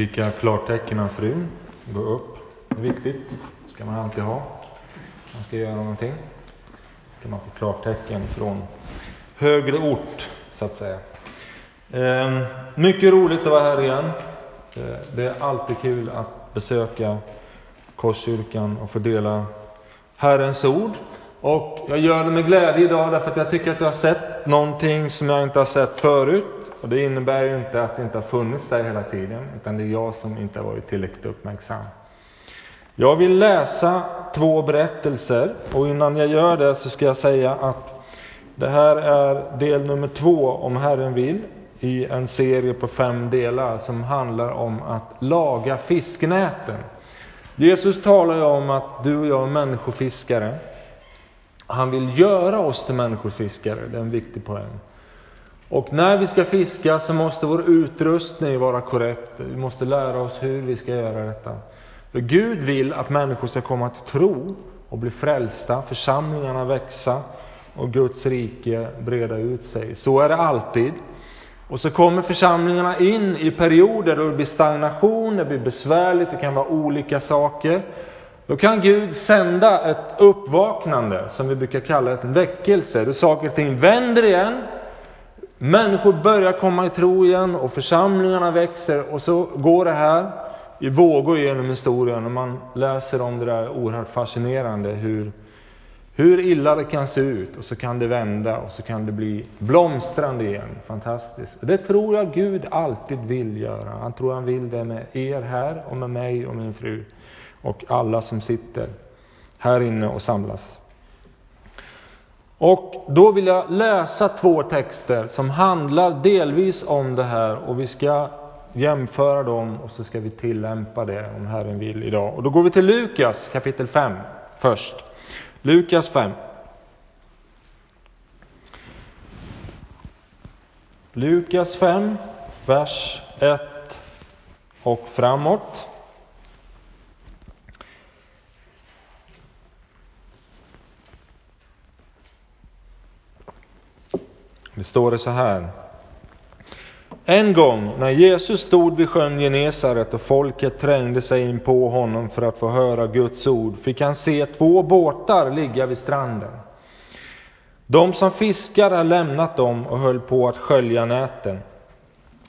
Fick jag klartecken av frun. Gå upp. Det är viktigt. Det ska man alltid ha. Man ska göra någonting. ska man få klartecken från högre ort, så att säga. Ehm, mycket roligt att vara här igen. Eh, det är alltid kul att besöka Korskyrkan och fördela Herrens ord. Och jag gör det med glädje idag därför att jag tycker att jag har sett någonting som jag inte har sett förut. Och det innebär ju inte att det inte har funnits där hela tiden, utan det är jag som inte har varit tillräckligt uppmärksam. Jag vill läsa två berättelser och innan jag gör det så ska jag säga att det här är del nummer två, om Herren vill, i en serie på fem delar som handlar om att laga fisknäten. Jesus talar ju om att du och jag är människofiskare. Han vill göra oss till människofiskare, det är en viktig poäng. Och när vi ska fiska så måste vår utrustning vara korrekt. Vi måste lära oss hur vi ska göra detta. För Gud vill att människor ska komma till tro och bli frälsta, församlingarna växa och Guds rike breda ut sig. Så är det alltid. Och så kommer församlingarna in i perioder då det blir stagnation, det blir besvärligt, det kan vara olika saker. Då kan Gud sända ett uppvaknande, som vi brukar kalla ett väckelse, då saker och ting vänder igen, människor börjar komma i tro igen och församlingarna växer och så går det här i vågor genom historien och man läser om det där oerhört fascinerande hur hur illa det kan se ut och så kan det vända och så kan det bli blomstrande igen. Fantastiskt. Och Det tror jag Gud alltid vill göra. Han tror han vill det med er här och med mig och min fru och alla som sitter här inne och samlas. Och då vill jag läsa två texter som handlar delvis om det här och vi ska jämföra dem och så ska vi tillämpa det om Herren vill idag. Och då går vi till Lukas kapitel 5 först. Lukas 5. Lukas 5, vers 1 och framåt. Det står det så här. En gång när Jesus stod vid sjön Genesaret och folket trängde sig in på honom för att få höra Guds ord fick han se två båtar ligga vid stranden. De som fiskar hade lämnat dem och höll på att skölja näten.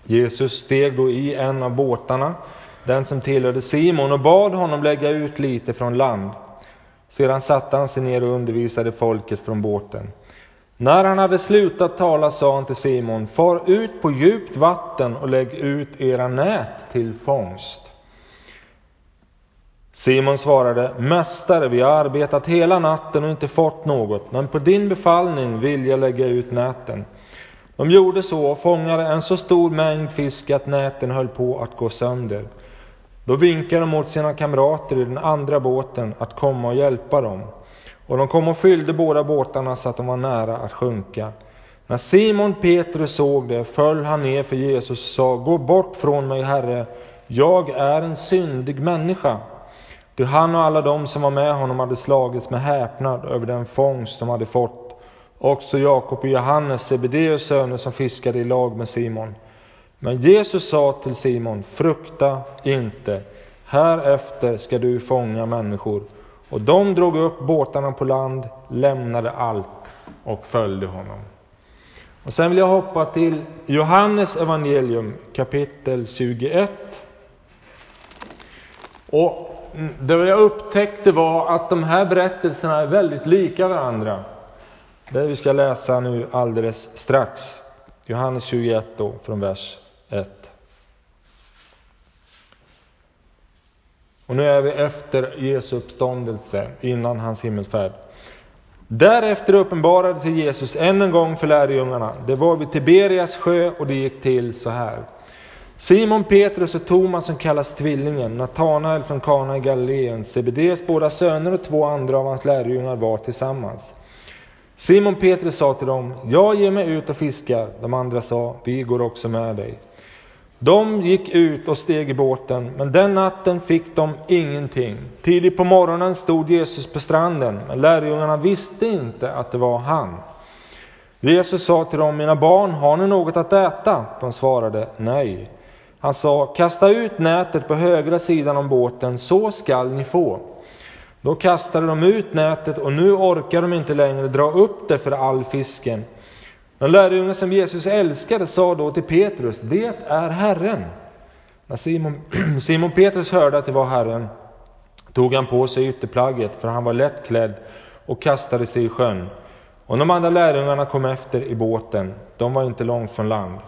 Jesus steg då i en av båtarna, den som tillhörde Simon, och bad honom lägga ut lite från land. Sedan satte han sig ner och undervisade folket från båten. När han hade slutat tala sa han till Simon, far ut på djupt vatten och lägg ut era nät till fångst. Simon svarade, Mästare, vi har arbetat hela natten och inte fått något, men på din befallning vill jag lägga ut näten. De gjorde så och fångade en så stor mängd fisk att näten höll på att gå sönder. Då vinkade de åt sina kamrater i den andra båten att komma och hjälpa dem. Och de kom och fyllde båda båtarna så att de var nära att sjunka. När Simon Petrus såg det föll han ner för Jesus och sa, Gå bort från mig, Herre, jag är en syndig människa. Ty han och alla de som var med honom hade slagits med häpnad över den fångst de hade fått. Också Jakob och Johannes, Sebedeus söner, som fiskade i lag med Simon. Men Jesus sa till Simon, frukta inte, härefter ska du fånga människor. Och de drog upp båtarna på land, lämnade allt och följde honom. Och sen vill jag hoppa till Johannes evangelium kapitel 21. Och det jag upptäckte var att de här berättelserna är väldigt lika varandra. Det vi ska läsa nu alldeles strax. Johannes 21 då, från vers 1. Och nu är vi efter Jesu uppståndelse, innan hans himmelsfärd. Därefter uppenbarade sig Jesus än en gång för lärjungarna. Det var vid Tiberias sjö och det gick till så här. Simon Petrus och Thomas som kallas Tvillingen, Natanael från Kana i Galileen, Sebedeus båda söner och två andra av hans lärjungar var tillsammans. Simon Petrus sa till dem, jag ger mig ut och fiskar. De andra sa, vi går också med dig. De gick ut och steg i båten, men den natten fick de ingenting. Tidigt på morgonen stod Jesus på stranden, men lärjungarna visste inte att det var han. Jesus sa till dem, mina barn, har ni något att äta? De svarade, nej. Han sa, kasta ut nätet på högra sidan om båten, så skall ni få. Då kastade de ut nätet och nu orkar de inte längre dra upp det för all fisken. Den lärjunge som Jesus älskade sa då till Petrus, det är Herren. När Simon, Simon Petrus hörde att det var Herren tog han på sig ytterplagget, för han var lättklädd, och kastade sig i sjön. Och de andra lärjungarna kom efter i båten, de var inte långt från land.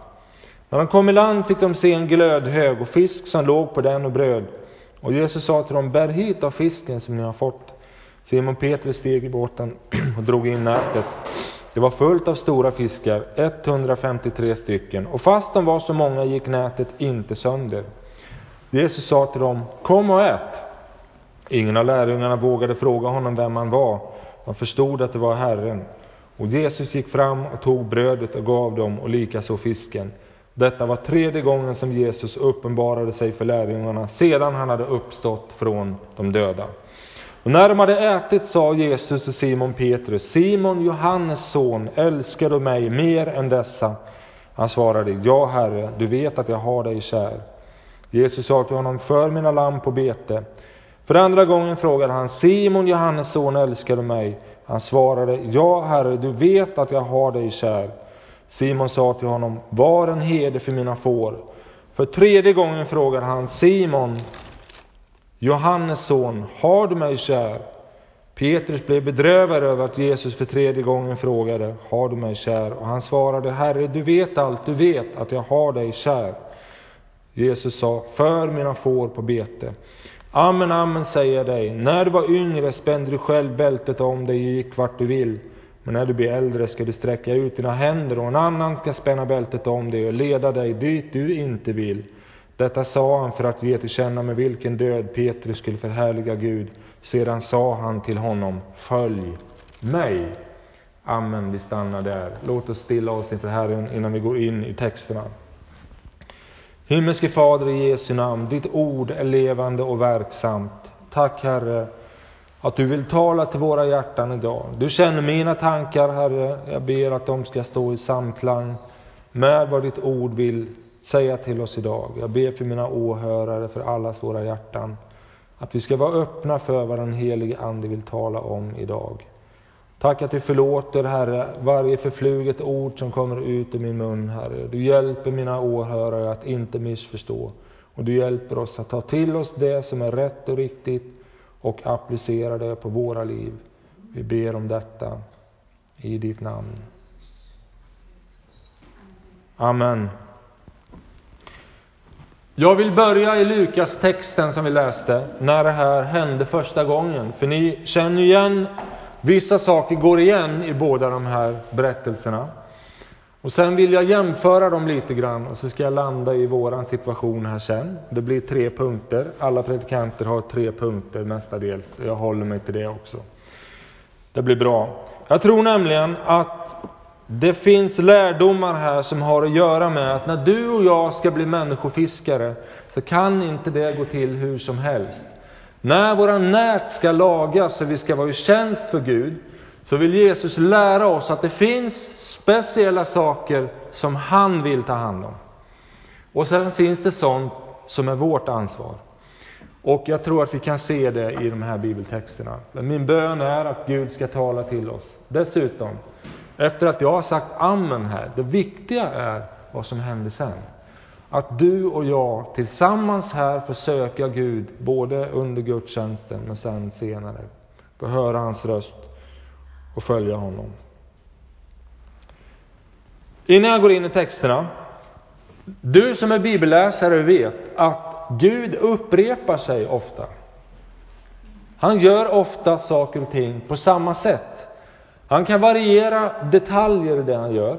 När de kom i land fick de se en glödhög och fisk som låg på den och bröd. Och Jesus sa till dem, bär hit av fisken som ni har fått. Simon Petrus steg i båten och drog in nätet. Det var fullt av stora fiskar, 153 stycken, och fast de var så många gick nätet inte sönder. Jesus sa till dem, kom och ät. Ingen av lärjungarna vågade fråga honom vem han var. De förstod att det var Herren. Och Jesus gick fram och tog brödet och gav dem och likaså fisken. Detta var tredje gången som Jesus uppenbarade sig för lärjungarna sedan han hade uppstått från de döda. Och när de hade ätit sa Jesus till Simon Petrus, Simon Johannes son, älskar du mig mer än dessa? Han svarade, ja Herre, du vet att jag har dig kär. Jesus sa till honom, för mina lamm på bete. För andra gången frågade han, Simon Johannes son, älskar du mig? Han svarade, ja Herre, du vet att jag har dig kär. Simon sa till honom, var en herde för mina får. För tredje gången frågade han, Simon, Johannes son, har du mig kär? Petrus blev bedrövad över att Jesus för tredje gången frågade, har du mig kär? Och han svarade, Herre, du vet allt, du vet att jag har dig kär. Jesus sa, för mina får på bete. Amen, amen säger jag dig, när du var yngre spände du själv bältet om dig och gick vart du vill. Men när du blir äldre ska du sträcka ut dina händer och en annan ska spänna bältet om dig och leda dig dit du inte vill. Detta sa han för att ge till känna med vilken död Petrus skulle förhärliga Gud. Sedan sa han till honom, följ mig. Amen, vi stannar där. Låt oss stilla oss inför Herren innan vi går in i texterna. Himmelske Fader, i Jesu namn, ditt ord är levande och verksamt. Tack Herre, att du vill tala till våra hjärtan idag. Du känner mina tankar, Herre. Jag ber att de ska stå i samklang med vad ditt ord vill säga till oss idag. Jag ber för mina åhörare, för allas våra hjärtan, att vi ska vara öppna för vad den helige Ande vill tala om idag. Tack att du förlåter, Herre, varje förfluget ord som kommer ut ur min mun, Herre. Du hjälper mina åhörare att inte missförstå. Och du hjälper oss att ta till oss det som är rätt och riktigt och applicera det på våra liv. Vi ber om detta i ditt namn. Amen. Jag vill börja i Lukas texten som vi läste, när det här hände första gången. För ni känner igen, vissa saker går igen i båda de här berättelserna. Och sen vill jag jämföra dem lite grann och så ska jag landa i våran situation här sen. Det blir tre punkter. Alla predikanter har tre punkter mestadels. Jag håller mig till det också. Det blir bra. Jag tror nämligen att det finns lärdomar här som har att göra med att när du och jag ska bli människofiskare så kan inte det gå till hur som helst. När våra nät ska lagas och vi ska vara i tjänst för Gud så vill Jesus lära oss att det finns speciella saker som han vill ta hand om. Och sen finns det sånt som är vårt ansvar. Och jag tror att vi kan se det i de här bibeltexterna. Men min bön är att Gud ska tala till oss. Dessutom, efter att jag har sagt amen här, det viktiga är vad som händer sen. Att du och jag tillsammans här får söka Gud, både under gudstjänsten men sen senare. Få höra hans röst och följa honom. Innan jag går in i texterna. Du som är bibelläsare vet att Gud upprepar sig ofta. Han gör ofta saker och ting på samma sätt. Han kan variera detaljer i det han gör.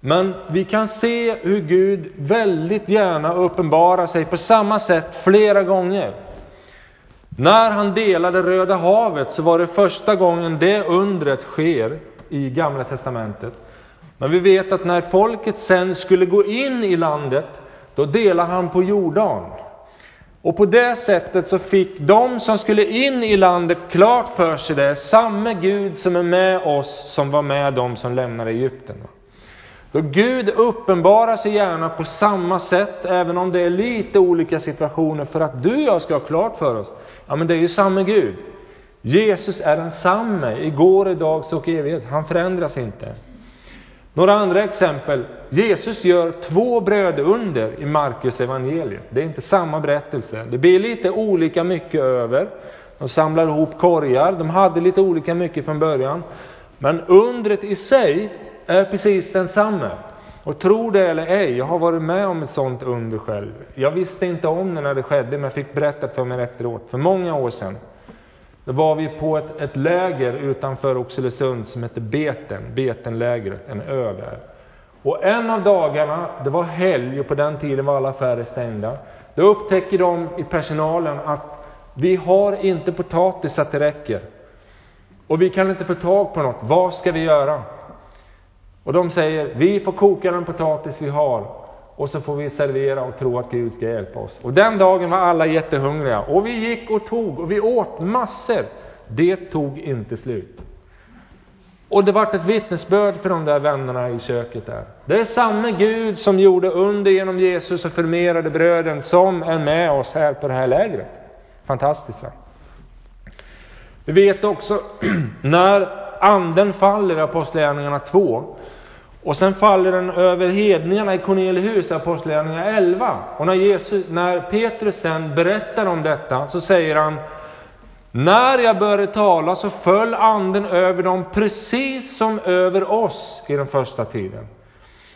Men vi kan se hur Gud väldigt gärna uppenbarar sig på samma sätt flera gånger. När han delade Röda havet så var det första gången det undret sker i Gamla Testamentet. Men vi vet att när folket sen skulle gå in i landet, då delade han på Jordan. Och på det sättet så fick de som skulle in i landet klart för sig det, samme Gud som är med oss som var med dem som lämnade Egypten. Då Gud uppenbarar sig gärna på samma sätt, även om det är lite olika situationer, för att du och jag ska ha klart för oss, ja men det är ju samma Gud. Jesus är densamme, igår, idag och evighet. Han förändras inte. Några andra exempel. Jesus gör två brödunder i Markus evangeliet. Det är inte samma berättelse. Det blir lite olika mycket över. De samlar ihop korgar. De hade lite olika mycket från början. Men undret i sig är precis densamma. Och tro det eller ej, jag har varit med om ett sådant under själv. Jag visste inte om det när det skedde, men jag fick berättat för mig efteråt, för många år sedan. Då var vi på ett, ett läger utanför Oxelösund som hette Beten, Betenlägret, en ö där. Och en av dagarna, det var helg och på den tiden var alla affärer stängda. Då upptäcker de i personalen att vi har inte potatis så att det räcker. Och vi kan inte få tag på något, vad ska vi göra? Och de säger, vi får koka den potatis vi har och så får vi servera och tro att Gud ska hjälpa oss. Och den dagen var alla jättehungriga och vi gick och tog och vi åt massor. Det tog inte slut. Och det vart ett vittnesbörd för de där vännerna i köket där. Det är samma Gud som gjorde under genom Jesus och förmerade bröden som är med oss här på det här lägret. Fantastiskt va? Vi vet också när anden faller i Apostlagärningarna 2 och sen faller den över hedningarna i Cornelihus, Apostlagärningarna 11. Och när, Jesus, när Petrus sen berättar om detta så säger han när jag började tala så föll anden över dem precis som över oss i den första tiden.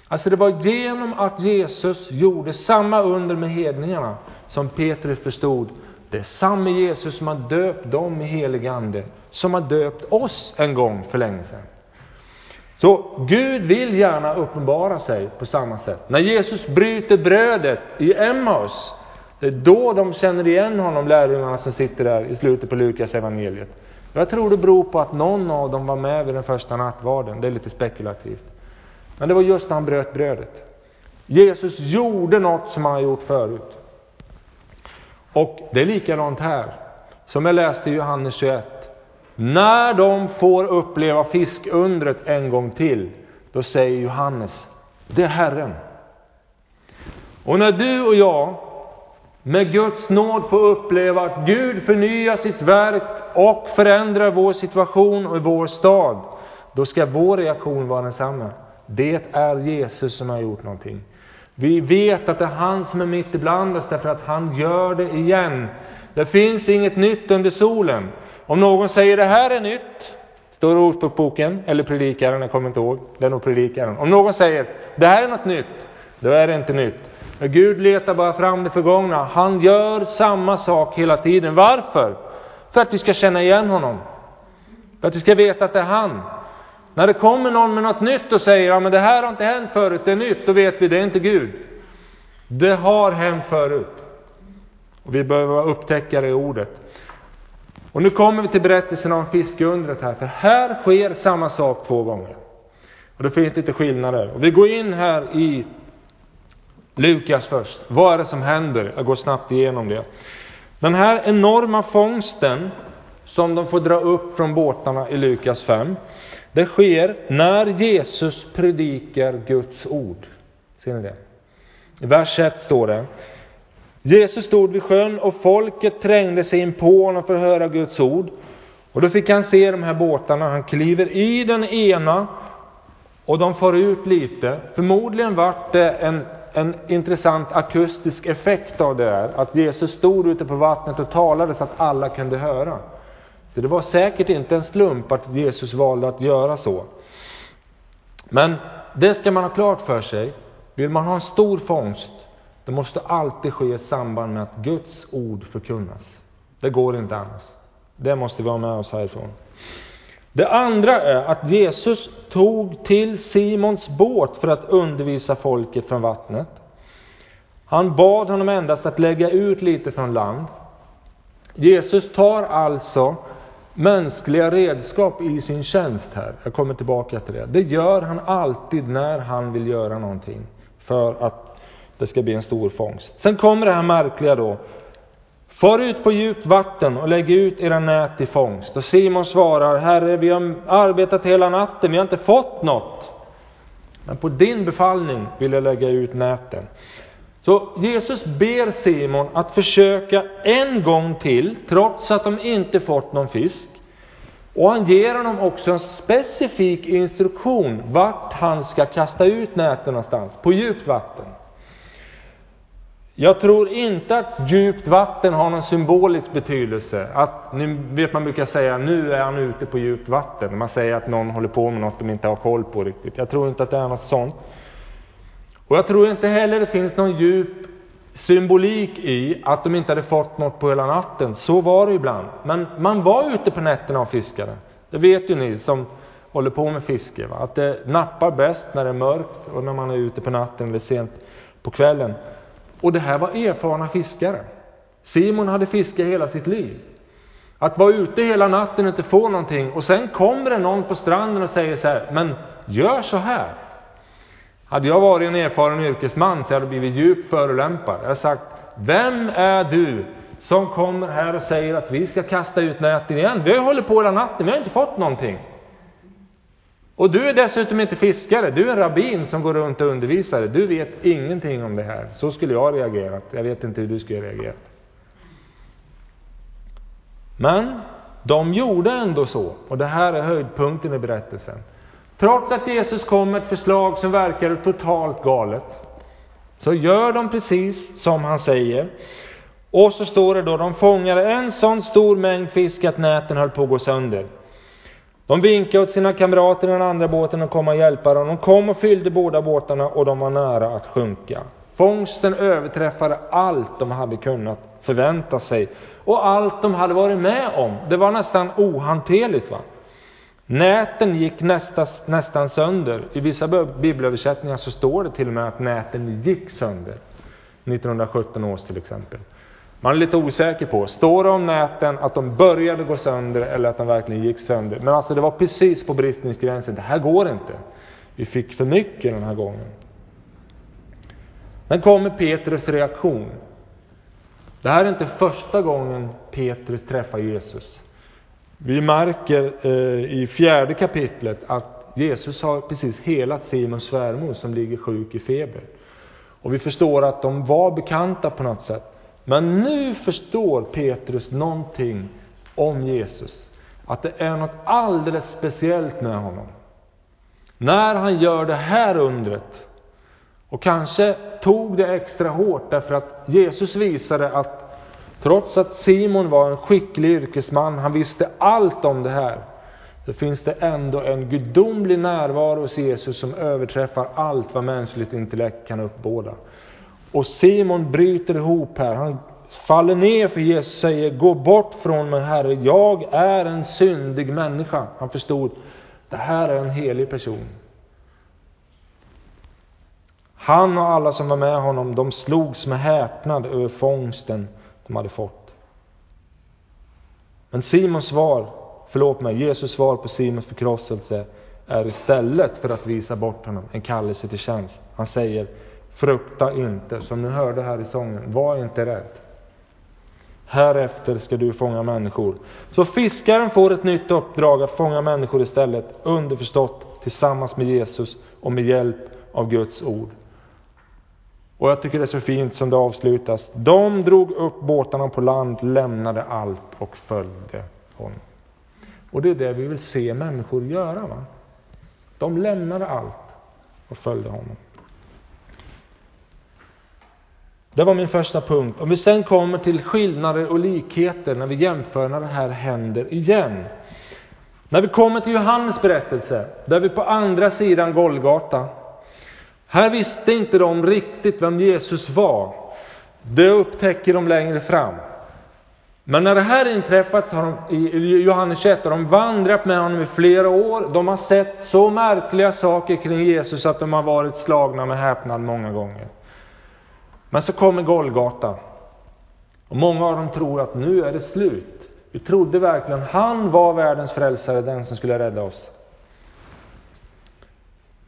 Alltså det var genom att Jesus gjorde samma under med hedningarna som Petrus förstod det är samma Jesus som har döpt dem i helig ande, som har döpt oss en gång för länge sedan. Så Gud vill gärna uppenbara sig på samma sätt. När Jesus bryter brödet i Emmaus, det är då de känner igen honom, lärjungarna som sitter där i slutet på Lukas evangeliet. Jag tror det beror på att någon av dem var med vid den första nattvarden, det är lite spekulativt. Men det var just när han bröt brödet. Jesus gjorde något som han har gjort förut. Och det är likadant här, som jag läste i Johannes 21. När de får uppleva fiskundret en gång till, då säger Johannes, det är Herren. Och när du och jag med Guds nåd får uppleva att Gud förnyar sitt verk och förändrar vår situation och vår stad, då ska vår reaktion vara densamma. Det är Jesus som har gjort någonting. Vi vet att det är han som är mitt ibland oss därför att han gör det igen. Det finns inget nytt under solen. Om någon säger det här är nytt, står det Ordspråksboken, eller Predikaren, jag kommer inte ihåg, det är nog Predikaren. Om någon säger det här är något nytt, då är det inte nytt. Men Gud letar bara fram det förgångna. Han gör samma sak hela tiden. Varför? För att vi ska känna igen honom. För att vi ska veta att det är han. När det kommer någon med något nytt och säger ja, men det här har inte hänt förut, det är nytt, då vet vi det är inte Gud. Det har hänt förut. Och vi behöver vara upptäckare i ordet. Och nu kommer vi till berättelsen om fiskundret här, för här sker samma sak två gånger. Och det finns lite skillnader. Och vi går in här i Lukas först. Vad är det som händer? Jag går snabbt igenom det. Den här enorma fångsten som de får dra upp från båtarna i Lukas 5. Det sker när Jesus predikar Guds ord. Ser ni det? I vers 1 står det. Jesus stod vid sjön och folket trängde sig in på honom för att höra Guds ord. Och då fick han se de här båtarna. Han kliver i den ena och de far ut lite. Förmodligen vart det en, en intressant akustisk effekt av det där. Att Jesus stod ute på vattnet och talade så att alla kunde höra. Så det var säkert inte en slump att Jesus valde att göra så. Men det ska man ha klart för sig. Vill man ha en stor fångst, det måste alltid ske i samband med att Guds ord förkunnas. Det går inte annars. Det måste vi ha med oss härifrån. Det andra är att Jesus tog till Simons båt för att undervisa folket från vattnet. Han bad honom endast att lägga ut lite från land. Jesus tar alltså mänskliga redskap i sin tjänst här. Jag kommer tillbaka till det. Det gör han alltid när han vill göra någonting för att det ska bli en stor fångst. Sen kommer det här märkliga då. Far ut på djupt vatten och lägg ut era nät i fångst. Och Simon svarar, Herre, vi har arbetat hela natten, vi har inte fått något. Men på din befallning vill jag lägga ut näten. Så Jesus ber Simon att försöka en gång till, trots att de inte fått någon fisk. Och han ger honom också en specifik instruktion vart han ska kasta ut näten någonstans, på djupt vatten. Jag tror inte att djupt vatten har någon symbolisk betydelse. Att, nu vet man brukar säga, nu är han ute på djupt vatten. Man säger att någon håller på med något de inte har koll på riktigt. Jag tror inte att det är något sånt. Och jag tror inte heller det finns någon djup symbolik i att de inte hade fått något på hela natten. Så var det ibland. Men man var ute på nätterna och fiskade. Det vet ju ni som håller på med fiske. Va? Att det nappar bäst när det är mörkt och när man är ute på natten eller sent på kvällen. Och det här var erfarna fiskare. Simon hade fiskat hela sitt liv. Att vara ute hela natten och inte få någonting och sen kommer det någon på stranden och säger så här, men gör så här. Hade jag varit en erfaren yrkesman så hade jag blivit djupt förolämpad. Jag hade sagt, vem är du som kommer här och säger att vi ska kasta ut näten igen? Vi har hållit på hela natten, vi har inte fått någonting. Och du är dessutom inte fiskare, du är en rabbin som går runt och undervisar. Du vet ingenting om det här. Så skulle jag ha reagerat. Jag vet inte hur du skulle ha reagerat. Men de gjorde ändå så, och det här är höjdpunkten i berättelsen. Trots att Jesus kom med ett förslag som verkade totalt galet, så gör de precis som han säger. Och så står det då, de fångade en sån stor mängd fisk att näten höll på att gå sönder. De vinkade åt sina kamrater i den andra båten att komma och hjälpa dem. De kom och fyllde båda båtarna och de var nära att sjunka. Fångsten överträffade allt de hade kunnat förvänta sig och allt de hade varit med om. Det var nästan ohanterligt. Va? Näten gick nästan, nästan sönder. I vissa bibelöversättningar så står det till och med att näten gick sönder. 1917 års till exempel. Man är lite osäker på, står det om näten att de började gå sönder eller att de verkligen gick sönder? Men alltså det var precis på bristningsgränsen, det här går inte. Vi fick för mycket den här gången. Sen kommer Petrus reaktion. Det här är inte första gången Petrus träffar Jesus. Vi märker eh, i fjärde kapitlet att Jesus har precis helat Simons svärmor som ligger sjuk i feber. Och vi förstår att de var bekanta på något sätt. Men nu förstår Petrus någonting om Jesus. Att det är något alldeles speciellt med honom. När han gör det här undret, och kanske tog det extra hårt därför att Jesus visade att trots att Simon var en skicklig yrkesman, han visste allt om det här, så finns det ändå en gudomlig närvaro hos Jesus som överträffar allt vad mänskligt intellekt kan uppbåda. Och Simon bryter ihop här. Han faller ner för Jesus och säger, gå bort från mig Herre, jag är en syndig människa. Han förstod, det här är en helig person. Han och alla som var med honom, de slogs med häpnad över fångsten de hade fått. Men Simons svar, förlåt mig, Jesus svar på Simons förkrosselse är istället för att visa bort honom en kallelse till tjänst. Han säger, Frukta inte, som ni hörde här i sången, var inte rädd. Härefter ska du fånga människor. Så fiskaren får ett nytt uppdrag att fånga människor istället, underförstått tillsammans med Jesus och med hjälp av Guds ord. Och jag tycker det är så fint som det avslutas. De drog upp båtarna på land, lämnade allt och följde honom. Och det är det vi vill se människor göra. Va? De lämnade allt och följde honom. Det var min första punkt. Om vi sen kommer till skillnader och likheter när vi jämför när det här händer igen. När vi kommer till Johannes berättelse, där vi på andra sidan Golgata. Här visste inte de riktigt vem Jesus var. Det upptäcker de längre fram. Men när det här inträffat har de, i Johannes 21 har de vandrat med honom i flera år. De har sett så märkliga saker kring Jesus att de har varit slagna med häpnad många gånger. Men så kommer Golgata. Och många av dem tror att nu är det slut. Vi trodde verkligen han var världens frälsare, den som skulle rädda oss.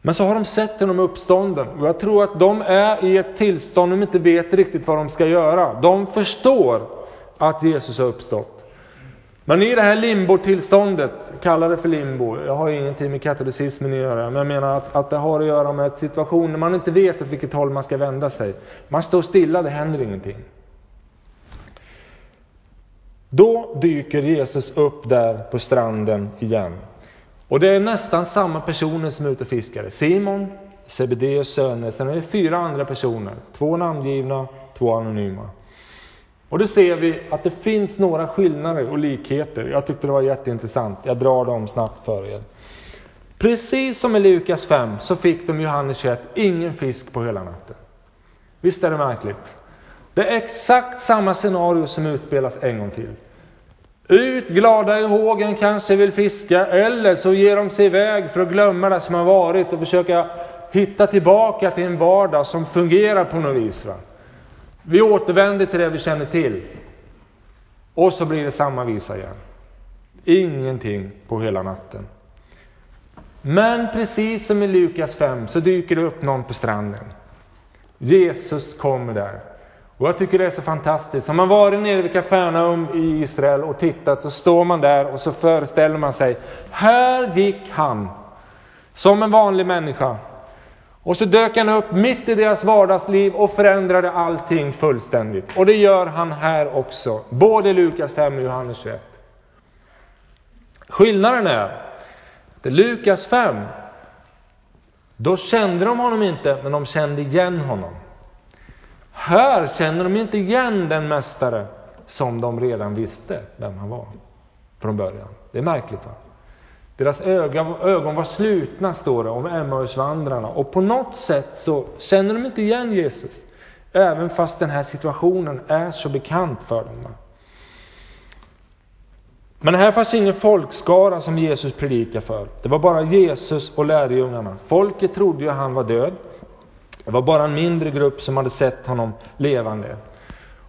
Men så har de sett honom uppstånden och jag tror att de är i ett tillstånd de inte vet riktigt vad de ska göra. De förstår att Jesus har uppstått. Men i det här limbotillståndet, kallar kalla det för limbo, jag har ingenting med katolicismen att göra, men jag menar att, att det har att göra med en situation man inte vet åt vilket håll man ska vända sig. Man står stilla, det händer ingenting. Då dyker Jesus upp där på stranden igen. Och det är nästan samma personer som är ute och fiskar. Simon, Sebedeus söner, sen är det fyra andra personer. Två namngivna, två anonyma. Och då ser vi att det finns några skillnader och likheter. Jag tyckte det var jätteintressant. Jag drar dem snabbt för er. Precis som i Lukas 5 så fick de Johannes 21 ingen fisk på hela natten. Visst är det märkligt? Det är exakt samma scenario som utspelas en gång till. Ut, glada i hågen, kanske vill fiska, eller så ger de sig iväg för att glömma det som har varit och försöka hitta tillbaka till en vardag som fungerar på något vis. Va? Vi återvänder till det vi känner till. Och så blir det samma visa igen. Ingenting på hela natten. Men precis som i Lukas 5 så dyker det upp någon på stranden. Jesus kommer där. Och jag tycker det är så fantastiskt. Har man varit nere vid Kafarnaum i Israel och tittat så står man där och så föreställer man sig, här gick han som en vanlig människa. Och så dök han upp mitt i deras vardagsliv och förändrade allting fullständigt. Och det gör han här också, både Lukas 5 och Johannes 21. Skillnaden är att i Lukas 5, då kände de honom inte, men de kände igen honom. Här känner de inte igen den mästare som de redan visste vem han var från början. Det är märkligt va? Deras ögon var slutna, står det om Emmausvandrarna. Och på något sätt så känner de inte igen Jesus. Även fast den här situationen är så bekant för dem. Men här fanns ingen folkskara som Jesus predikade för. Det var bara Jesus och lärjungarna. Folket trodde ju att han var död. Det var bara en mindre grupp som hade sett honom levande.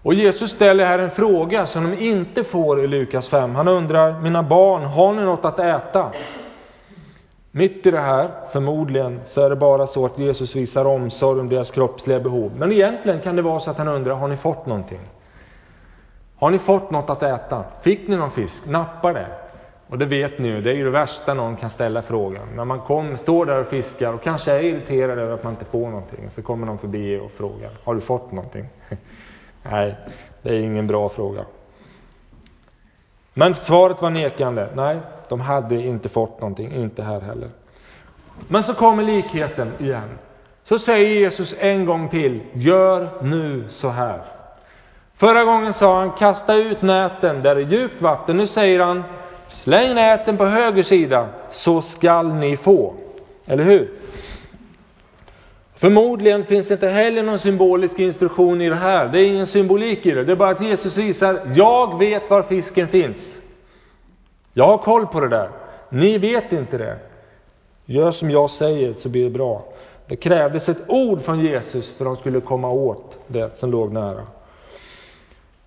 Och Jesus ställer här en fråga som de inte får i Lukas 5. Han undrar, mina barn, har ni något att äta? Mitt i det här, förmodligen, så är det bara så att Jesus visar omsorg om deras kroppsliga behov. Men egentligen kan det vara så att han undrar, har ni fått någonting? Har ni fått något att äta? Fick ni någon fisk? Nappar det? Och det vet ni ju, det är ju det värsta någon kan ställa frågan. När man kom, står där och fiskar och kanske är irriterad över att man inte får någonting, så kommer någon förbi och frågar, har du fått någonting? Nej, det är ingen bra fråga. Men svaret var nekande. Nej, de hade inte fått någonting, inte här heller. Men så kommer likheten igen. Så säger Jesus en gång till, gör nu så här. Förra gången sa han, kasta ut näten där det är djupt vatten. Nu säger han, släng näten på höger sida, så skall ni få. Eller hur? Förmodligen finns det inte heller någon symbolisk instruktion i det här. Det är ingen symbolik i det. Det är bara att Jesus visar, jag vet var fisken finns. Jag har koll på det där. Ni vet inte det. Gör som jag säger så blir det bra. Det krävdes ett ord från Jesus för att de skulle komma åt det som låg nära.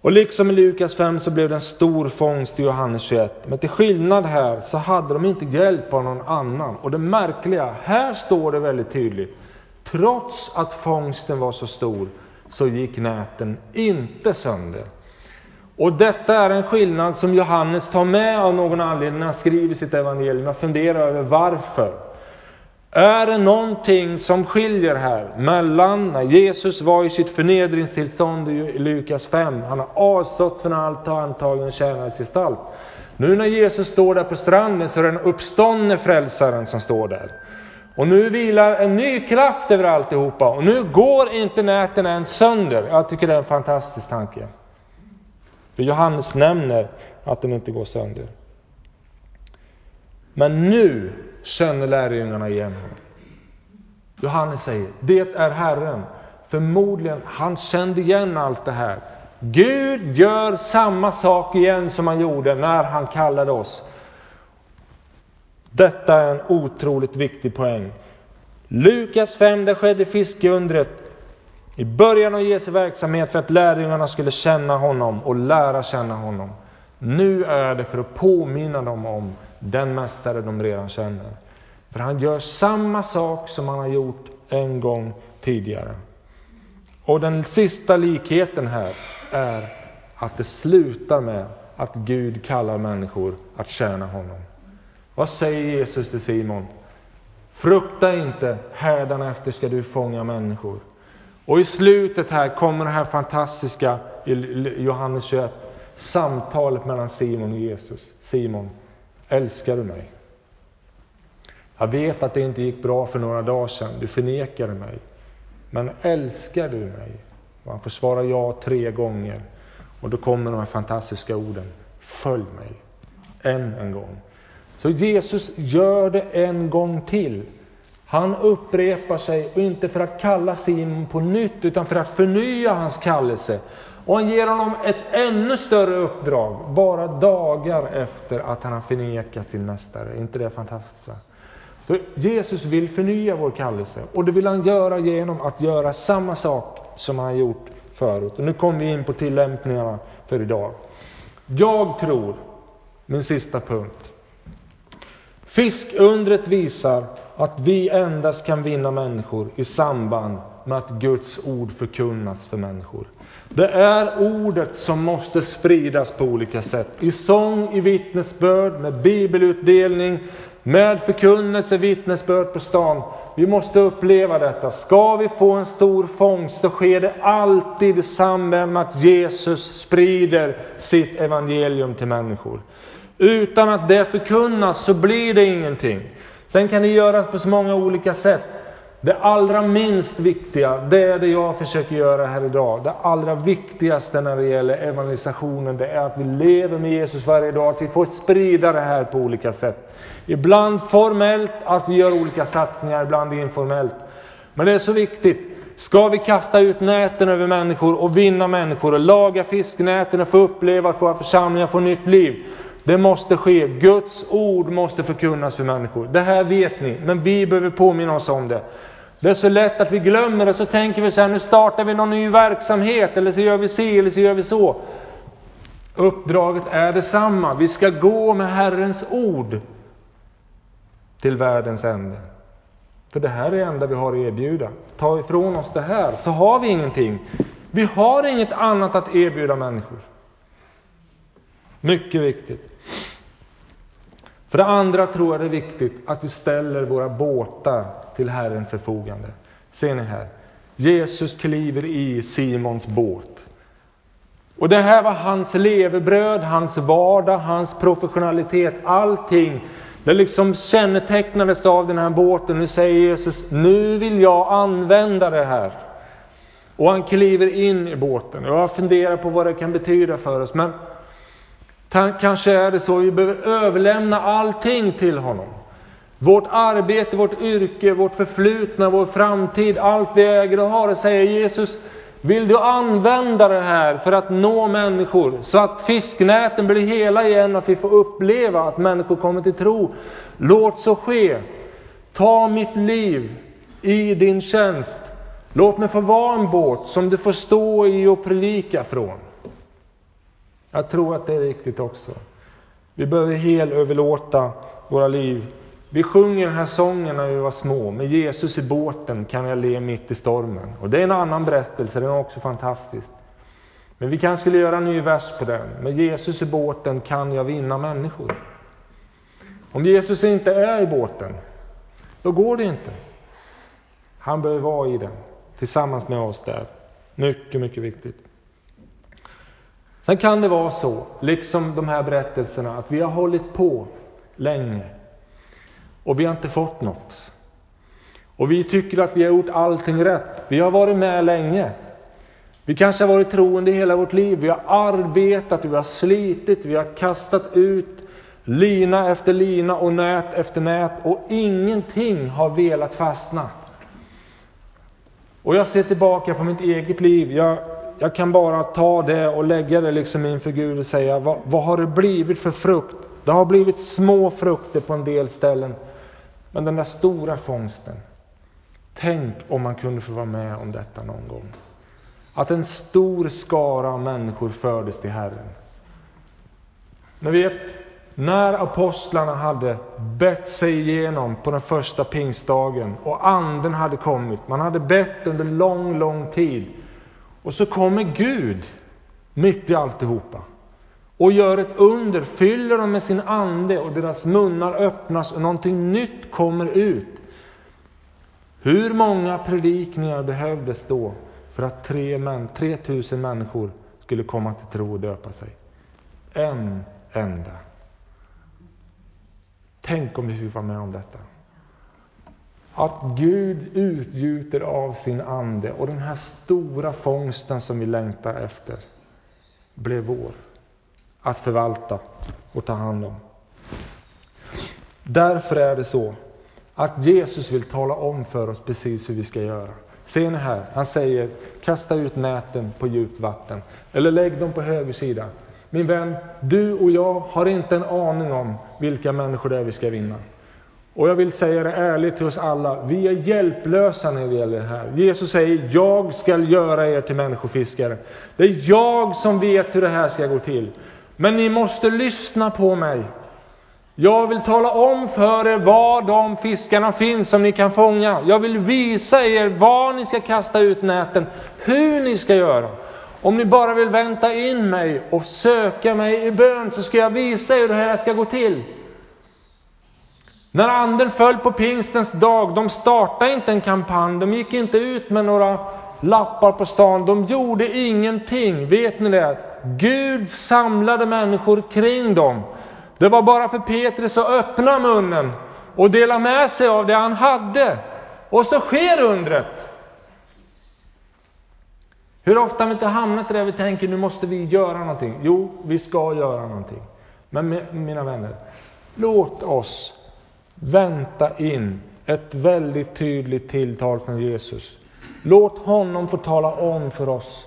Och liksom i Lukas 5 så blev det en stor fångst i Johannes 21. Men till skillnad här så hade de inte hjälp av någon annan. Och det märkliga, här står det väldigt tydligt. Trots att fångsten var så stor så gick näten inte sönder. Och detta är en skillnad som Johannes tar med av någon anledning när han skriver sitt evangelium. Jag funderar över varför. Är det någonting som skiljer här mellan när Jesus var i sitt förnedringstillstånd i Lukas 5, han har avstått från allt och antagligen tjänarens gestalt. Nu när Jesus står där på stranden så är det den uppståndne frälsaren som står där. Och nu vilar en ny kraft över alltihopa och nu går inte näten ens sönder. Jag tycker det är en fantastisk tanke. För Johannes nämner att den inte går sönder. Men nu känner lärjungarna igen honom. Johannes säger, det är Herren. Förmodligen, han kände igen allt det här. Gud gör samma sak igen som han gjorde när han kallade oss. Detta är en otroligt viktig poäng. Lukas 5, där skedde fiskeundret i början av Jesu verksamhet för att lärjungarna skulle känna honom och lära känna honom. Nu är det för att påminna dem om den mästare de redan känner. För han gör samma sak som han har gjort en gång tidigare. Och den sista likheten här är att det slutar med att Gud kallar människor att tjäna honom. Vad säger Jesus till Simon? Frukta inte, hädanefter ska du fånga människor. Och i slutet här kommer det här fantastiska i Johannes 21, samtalet mellan Simon och Jesus. Simon, älskar du mig? Jag vet att det inte gick bra för några dagar sedan, du förnekade mig. Men älskar du mig? Och han får svara ja tre gånger. Och då kommer de här fantastiska orden. Följ mig. Än en gång. Så Jesus gör det en gång till. Han upprepar sig, och inte för att kalla Simon på nytt, utan för att förnya hans kallelse. Och han ger honom ett ännu större uppdrag, bara dagar efter att han har förnekat sin mästare. inte det fantastiskt? För Jesus vill förnya vår kallelse, och det vill han göra genom att göra samma sak som han har gjort förut. Och nu kommer vi in på tillämpningarna för idag. Jag tror, min sista punkt. Fiskundret visar att vi endast kan vinna människor i samband med att Guds ord förkunnas för människor. Det är ordet som måste spridas på olika sätt. I sång, i vittnesbörd, med bibelutdelning, med förkunnelse, vittnesbörd på stan. Vi måste uppleva detta. Ska vi få en stor fångst så sker det alltid i samband med att Jesus sprider sitt evangelium till människor. Utan att det förkunnas så blir det ingenting. Sen kan det göras på så många olika sätt. Det allra minst viktiga, det är det jag försöker göra här idag. Det allra viktigaste när det gäller evangelisationen, det är att vi lever med Jesus varje dag, att vi får sprida det här på olika sätt. Ibland formellt, att vi gör olika satsningar, ibland informellt. Men det är så viktigt. Ska vi kasta ut näten över människor och vinna människor och laga fisknäten och få uppleva att våra församlingar får nytt liv, det måste ske. Guds ord måste förkunnas för människor. Det här vet ni, men vi behöver påminna oss om det. Det är så lätt att vi glömmer det, så tänker vi så här, nu startar vi någon ny verksamhet, eller så gör vi si, eller så gör vi så. Uppdraget är detsamma. Vi ska gå med Herrens ord till världens ände. För det här är det enda vi har att erbjuda. Ta ifrån oss det här, så har vi ingenting. Vi har inget annat att erbjuda människor. Mycket viktigt. För det andra tror jag det är viktigt att vi ställer våra båtar till Herrens förfogande. Ser ni här? Jesus kliver i Simons båt. Och det här var hans levebröd, hans vardag, hans professionalitet, allting. Det liksom kännetecknades av den här båten. Nu säger Jesus, nu vill jag använda det här. Och han kliver in i båten. Jag funderar på vad det kan betyda för oss. Men Kanske är det så att vi behöver överlämna allting till honom. Vårt arbete, vårt yrke, vårt förflutna, vår framtid, allt vi äger och har. Och säger Jesus, vill du använda det här för att nå människor, så att fisknäten blir hela igen, att vi får uppleva att människor kommer till tro. Låt så ske. Ta mitt liv i din tjänst. Låt mig få vara en båt som du får stå i och predika från. Jag tror att det är viktigt också. Vi behöver helöverlåta våra liv. Vi sjunger den här sången när vi var små. Med Jesus i båten kan jag le mitt i stormen. Och det är en annan berättelse, den är också fantastisk. Men vi kanske skulle göra en ny vers på den. Med Jesus i båten kan jag vinna människor. Om Jesus inte är i båten, då går det inte. Han behöver vara i den, tillsammans med oss där. Mycket, mycket viktigt. Sen kan det vara så, liksom de här berättelserna, att vi har hållit på länge och vi har inte fått något. Och vi tycker att vi har gjort allting rätt. Vi har varit med länge. Vi kanske har varit troende hela vårt liv. Vi har arbetat, vi har slitit, vi har kastat ut lina efter lina och nät efter nät och ingenting har velat fastna. Och jag ser tillbaka på mitt eget liv. Jag jag kan bara ta det och lägga det liksom inför Gud och säga, vad, vad har det blivit för frukt? Det har blivit små frukter på en del ställen. Men den där stora fångsten, tänk om man kunde få vara med om detta någon gång. Att en stor skara människor fördes till Herren. Ni vet, när apostlarna hade bett sig igenom på den första pingstdagen och anden hade kommit, man hade bett under lång, lång tid. Och så kommer Gud mitt i alltihopa. och gör ett under, fyller dem med sin ande och deras munnar öppnas och någonting nytt kommer ut. Hur många predikningar behövdes då för att 3000 människor skulle komma till tro och döpa sig? En enda. Tänk om vi fick vara med om detta. Att Gud utgjuter av sin ande och den här stora fångsten som vi längtar efter blev vår att förvalta och ta hand om. Därför är det så att Jesus vill tala om för oss precis hur vi ska göra. Ser ni här? Han säger kasta ut näten på djupt vatten. Eller lägg dem på höger sida. Min vän, du och jag har inte en aning om vilka människor det är vi ska vinna. Och jag vill säga det ärligt till oss alla, vi är hjälplösa när det gäller det här. Jesus säger, jag ska göra er till människofiskare. Det är jag som vet hur det här ska gå till. Men ni måste lyssna på mig. Jag vill tala om för er var de fiskarna finns som ni kan fånga. Jag vill visa er var ni ska kasta ut näten, hur ni ska göra. Om ni bara vill vänta in mig och söka mig i bön så ska jag visa er hur det här ska gå till. När anden föll på pingstens dag, de startade inte en kampanj, de gick inte ut med några lappar på stan, de gjorde ingenting. Vet ni det? Gud samlade människor kring dem. Det var bara för Petrus att öppna munnen och dela med sig av det han hade. Och så sker undret. Hur ofta har vi inte hamnat där vi tänker nu måste vi göra någonting? Jo, vi ska göra någonting. Men mina vänner, låt oss vänta in ett väldigt tydligt tilltal från Jesus. Låt honom få tala om för oss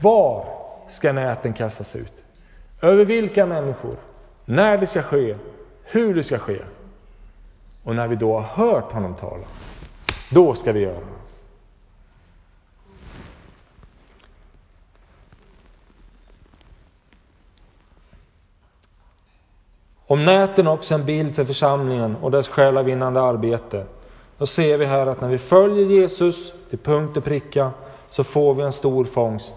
var ska näten kastas ut? Över vilka människor? När det ska ske? Hur det ska ske? Och när vi då har hört honom tala, då ska vi göra det. Om näten också en bild för församlingen och dess själavinnande arbete, då ser vi här att när vi följer Jesus till punkt och pricka, så får vi en stor fångst.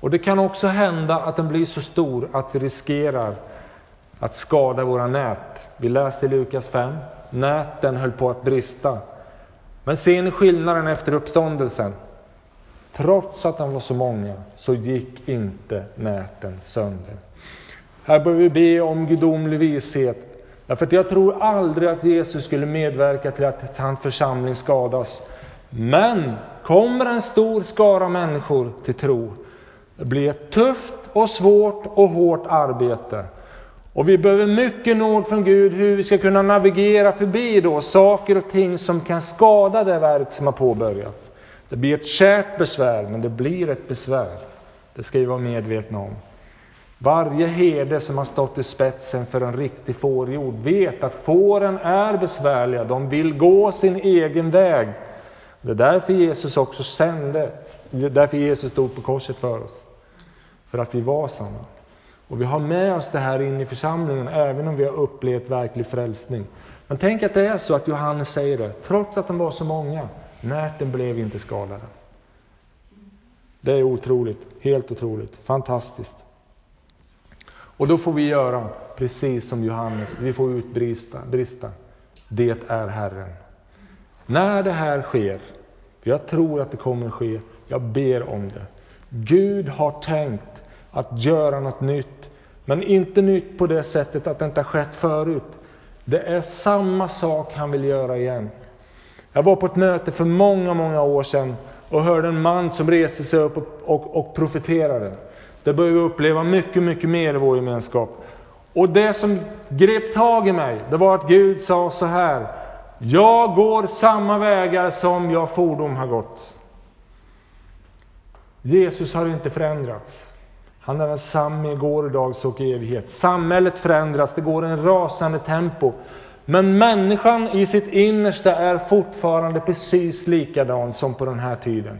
Och det kan också hända att den blir så stor att vi riskerar att skada våra nät. Vi läste i Lukas 5, näten höll på att brista. Men ser ni skillnaden efter uppståndelsen? Trots att de var så många, så gick inte näten sönder. Här bör vi be om gudomlig vishet. Därför att jag tror aldrig att Jesus skulle medverka till att hans församling skadas. Men kommer en stor skara människor till tro, det blir ett tufft och svårt och hårt arbete. Och vi behöver mycket nåd från Gud hur vi ska kunna navigera förbi då saker och ting som kan skada det verk som har påbörjats. Det blir ett kärt besvär, men det blir ett besvär. Det ska vi vara medvetna om. Varje herde som har stått i spetsen för en riktig fårjord vet att fåren är besvärliga, de vill gå sin egen väg. Det är därför Jesus också sände, det är därför Jesus stod på korset för oss. För att vi var sådana. Och vi har med oss det här in i församlingen, även om vi har upplevt verklig frälsning. Men tänk att det är så att Johannes säger det, trots att de var så många, Närten blev inte skadade. Det är otroligt, helt otroligt, fantastiskt. Och då får vi göra precis som Johannes, vi får utbrista, brista. Det är Herren. När det här sker, för jag tror att det kommer att ske, jag ber om det. Gud har tänkt att göra något nytt, men inte nytt på det sättet att det inte har skett förut. Det är samma sak han vill göra igen. Jag var på ett möte för många, många år sedan och hörde en man som reste sig upp och, och, och profeterade. Det började vi uppleva mycket, mycket mer i vår gemenskap. Och det som grep tag i mig, det var att Gud sa så här. Jag går samma vägar som jag fordom har gått. Jesus har inte förändrats. Han är densamme igår, idag och i evighet. Samhället förändras, det går i en rasande tempo. Men människan i sitt innersta är fortfarande precis likadan som på den här tiden.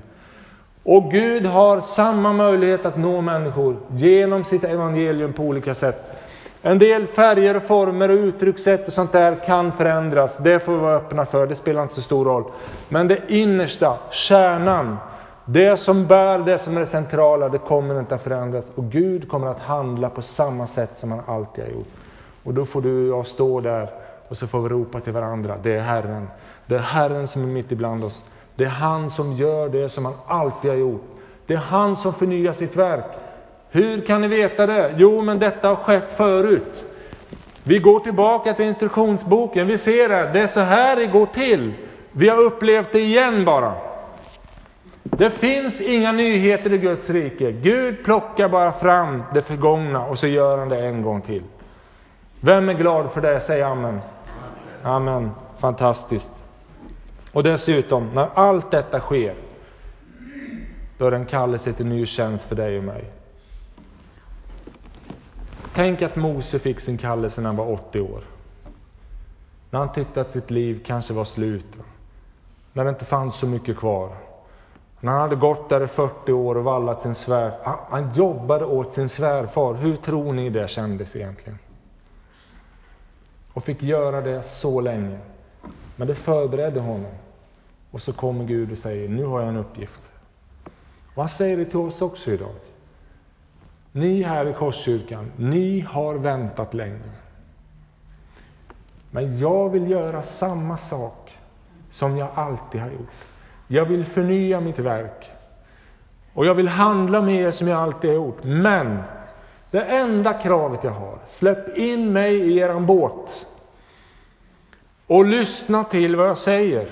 Och Gud har samma möjlighet att nå människor genom sitt evangelium på olika sätt. En del färger och former och uttryckssätt och sånt där kan förändras. Det får vi vara öppna för, det spelar inte så stor roll. Men det innersta, kärnan, Det som bär, det som är det centrala, det kommer inte att förändras. Och Gud kommer att handla på samma sätt som han alltid har gjort. Och då får du och jag stå där och så får vi ropa till varandra. Det är Herren. Det är Herren som är mitt ibland oss. Det är han som gör det som han alltid har gjort. Det är han som förnyar sitt verk. Hur kan ni veta det? Jo, men detta har skett förut. Vi går tillbaka till instruktionsboken. Vi ser det. Det är så här det går till. Vi har upplevt det igen bara. Det finns inga nyheter i Guds rike. Gud plockar bara fram det förgångna och så gör han det en gång till. Vem är glad för det? Säg amen. Amen. Fantastiskt. Och dessutom, när allt detta sker, då är det en kallelse till ny tjänst för dig och mig. Tänk att Mose fick sin kallelse när han var 80 år. När han tyckte att sitt liv kanske var slut. När det inte fanns så mycket kvar. När han hade gått där i 40 år och vallat sin svär. Han jobbade åt sin svärfar. Hur tror ni det kändes egentligen? Och fick göra det så länge. Men det förberedde honom. Och så kommer Gud och säger, nu har jag en uppgift. Och han säger det till oss också idag. Ni här i Korskyrkan, ni har väntat länge. Men jag vill göra samma sak som jag alltid har gjort. Jag vill förnya mitt verk. Och jag vill handla med er som jag alltid har gjort. Men det enda kravet jag har, släpp in mig i eran båt. Och lyssna till vad jag säger.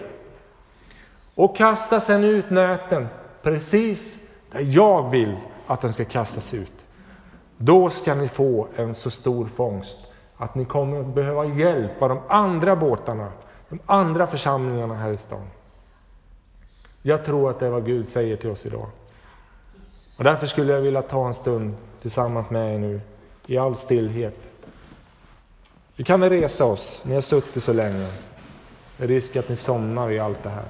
Och kasta sen ut näten precis där jag vill att den ska kastas ut. Då ska ni få en så stor fångst att ni kommer att behöva hjälp av de andra båtarna, de andra församlingarna här i stan. Jag tror att det är vad Gud säger till oss idag. Och därför skulle jag vilja ta en stund tillsammans med er nu, i all stillhet. Vi kan väl resa oss, ni har suttit så länge. Det är risk att ni somnar i allt det här.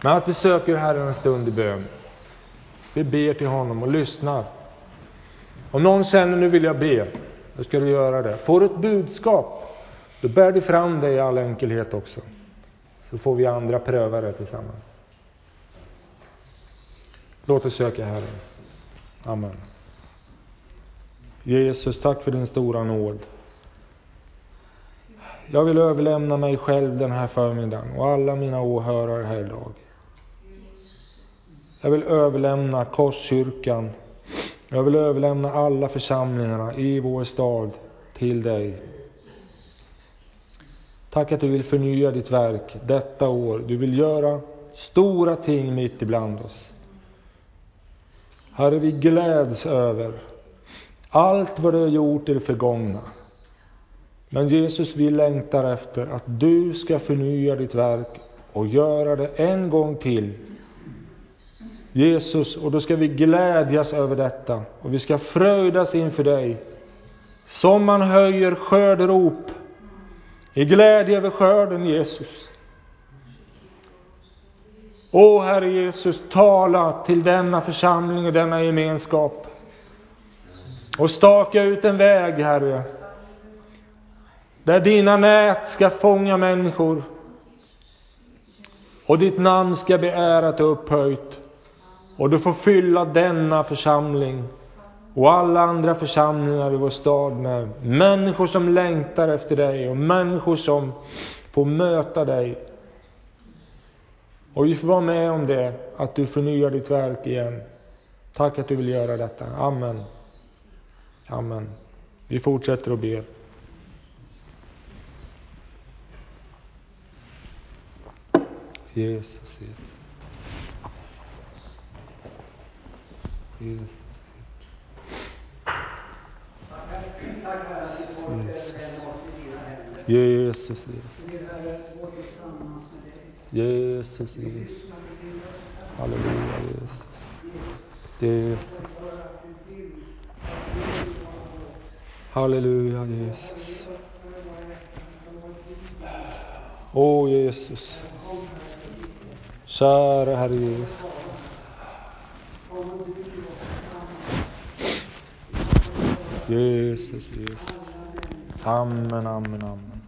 Men att vi söker Herren en stund i bön. Vi ber till honom och lyssnar. Om någon känner nu vill jag be, då ska du göra det. Får du ett budskap, då bär du fram det i all enkelhet också. Så får vi andra pröva det tillsammans. Låt oss söka Herren. Amen. Jesus, tack för din stora nåd. Jag vill överlämna mig själv den här förmiddagen och alla mina åhörare här idag. Jag vill överlämna Korskyrkan. Jag vill överlämna alla församlingarna i vår stad till dig. Tack att du vill förnya ditt verk detta år. Du vill göra stora ting mitt ibland oss. Herre, vi gläds över allt vad du har gjort i det förgångna. Men Jesus, vi längtar efter att du ska förnya ditt verk och göra det en gång till Jesus, och då ska vi glädjas över detta och vi ska fröjdas inför dig. Som man höjer skörderop i glädje över skörden, Jesus. Åh, Herre Jesus, tala till denna församling och denna gemenskap. Och staka ut en väg, Herre, där dina nät ska fånga människor och ditt namn ska bli ärat och upphöjt. Och du får fylla denna församling och alla andra församlingar i vår stad med människor som längtar efter dig och människor som får möta dig. Och vi får vara med om det, att du förnyar ditt verk igen. Tack att du vill göra detta. Amen. Amen. Vi fortsätter att be. Jesus, Jesus. Jesus. Jesus, Jesus, Jesus. Halleluja, Jesus. Jesus. Halleluja, Jesus. Åh, Jesus. Kära Herre Jesus. Jesus, Jesus. Amen, amen, amen.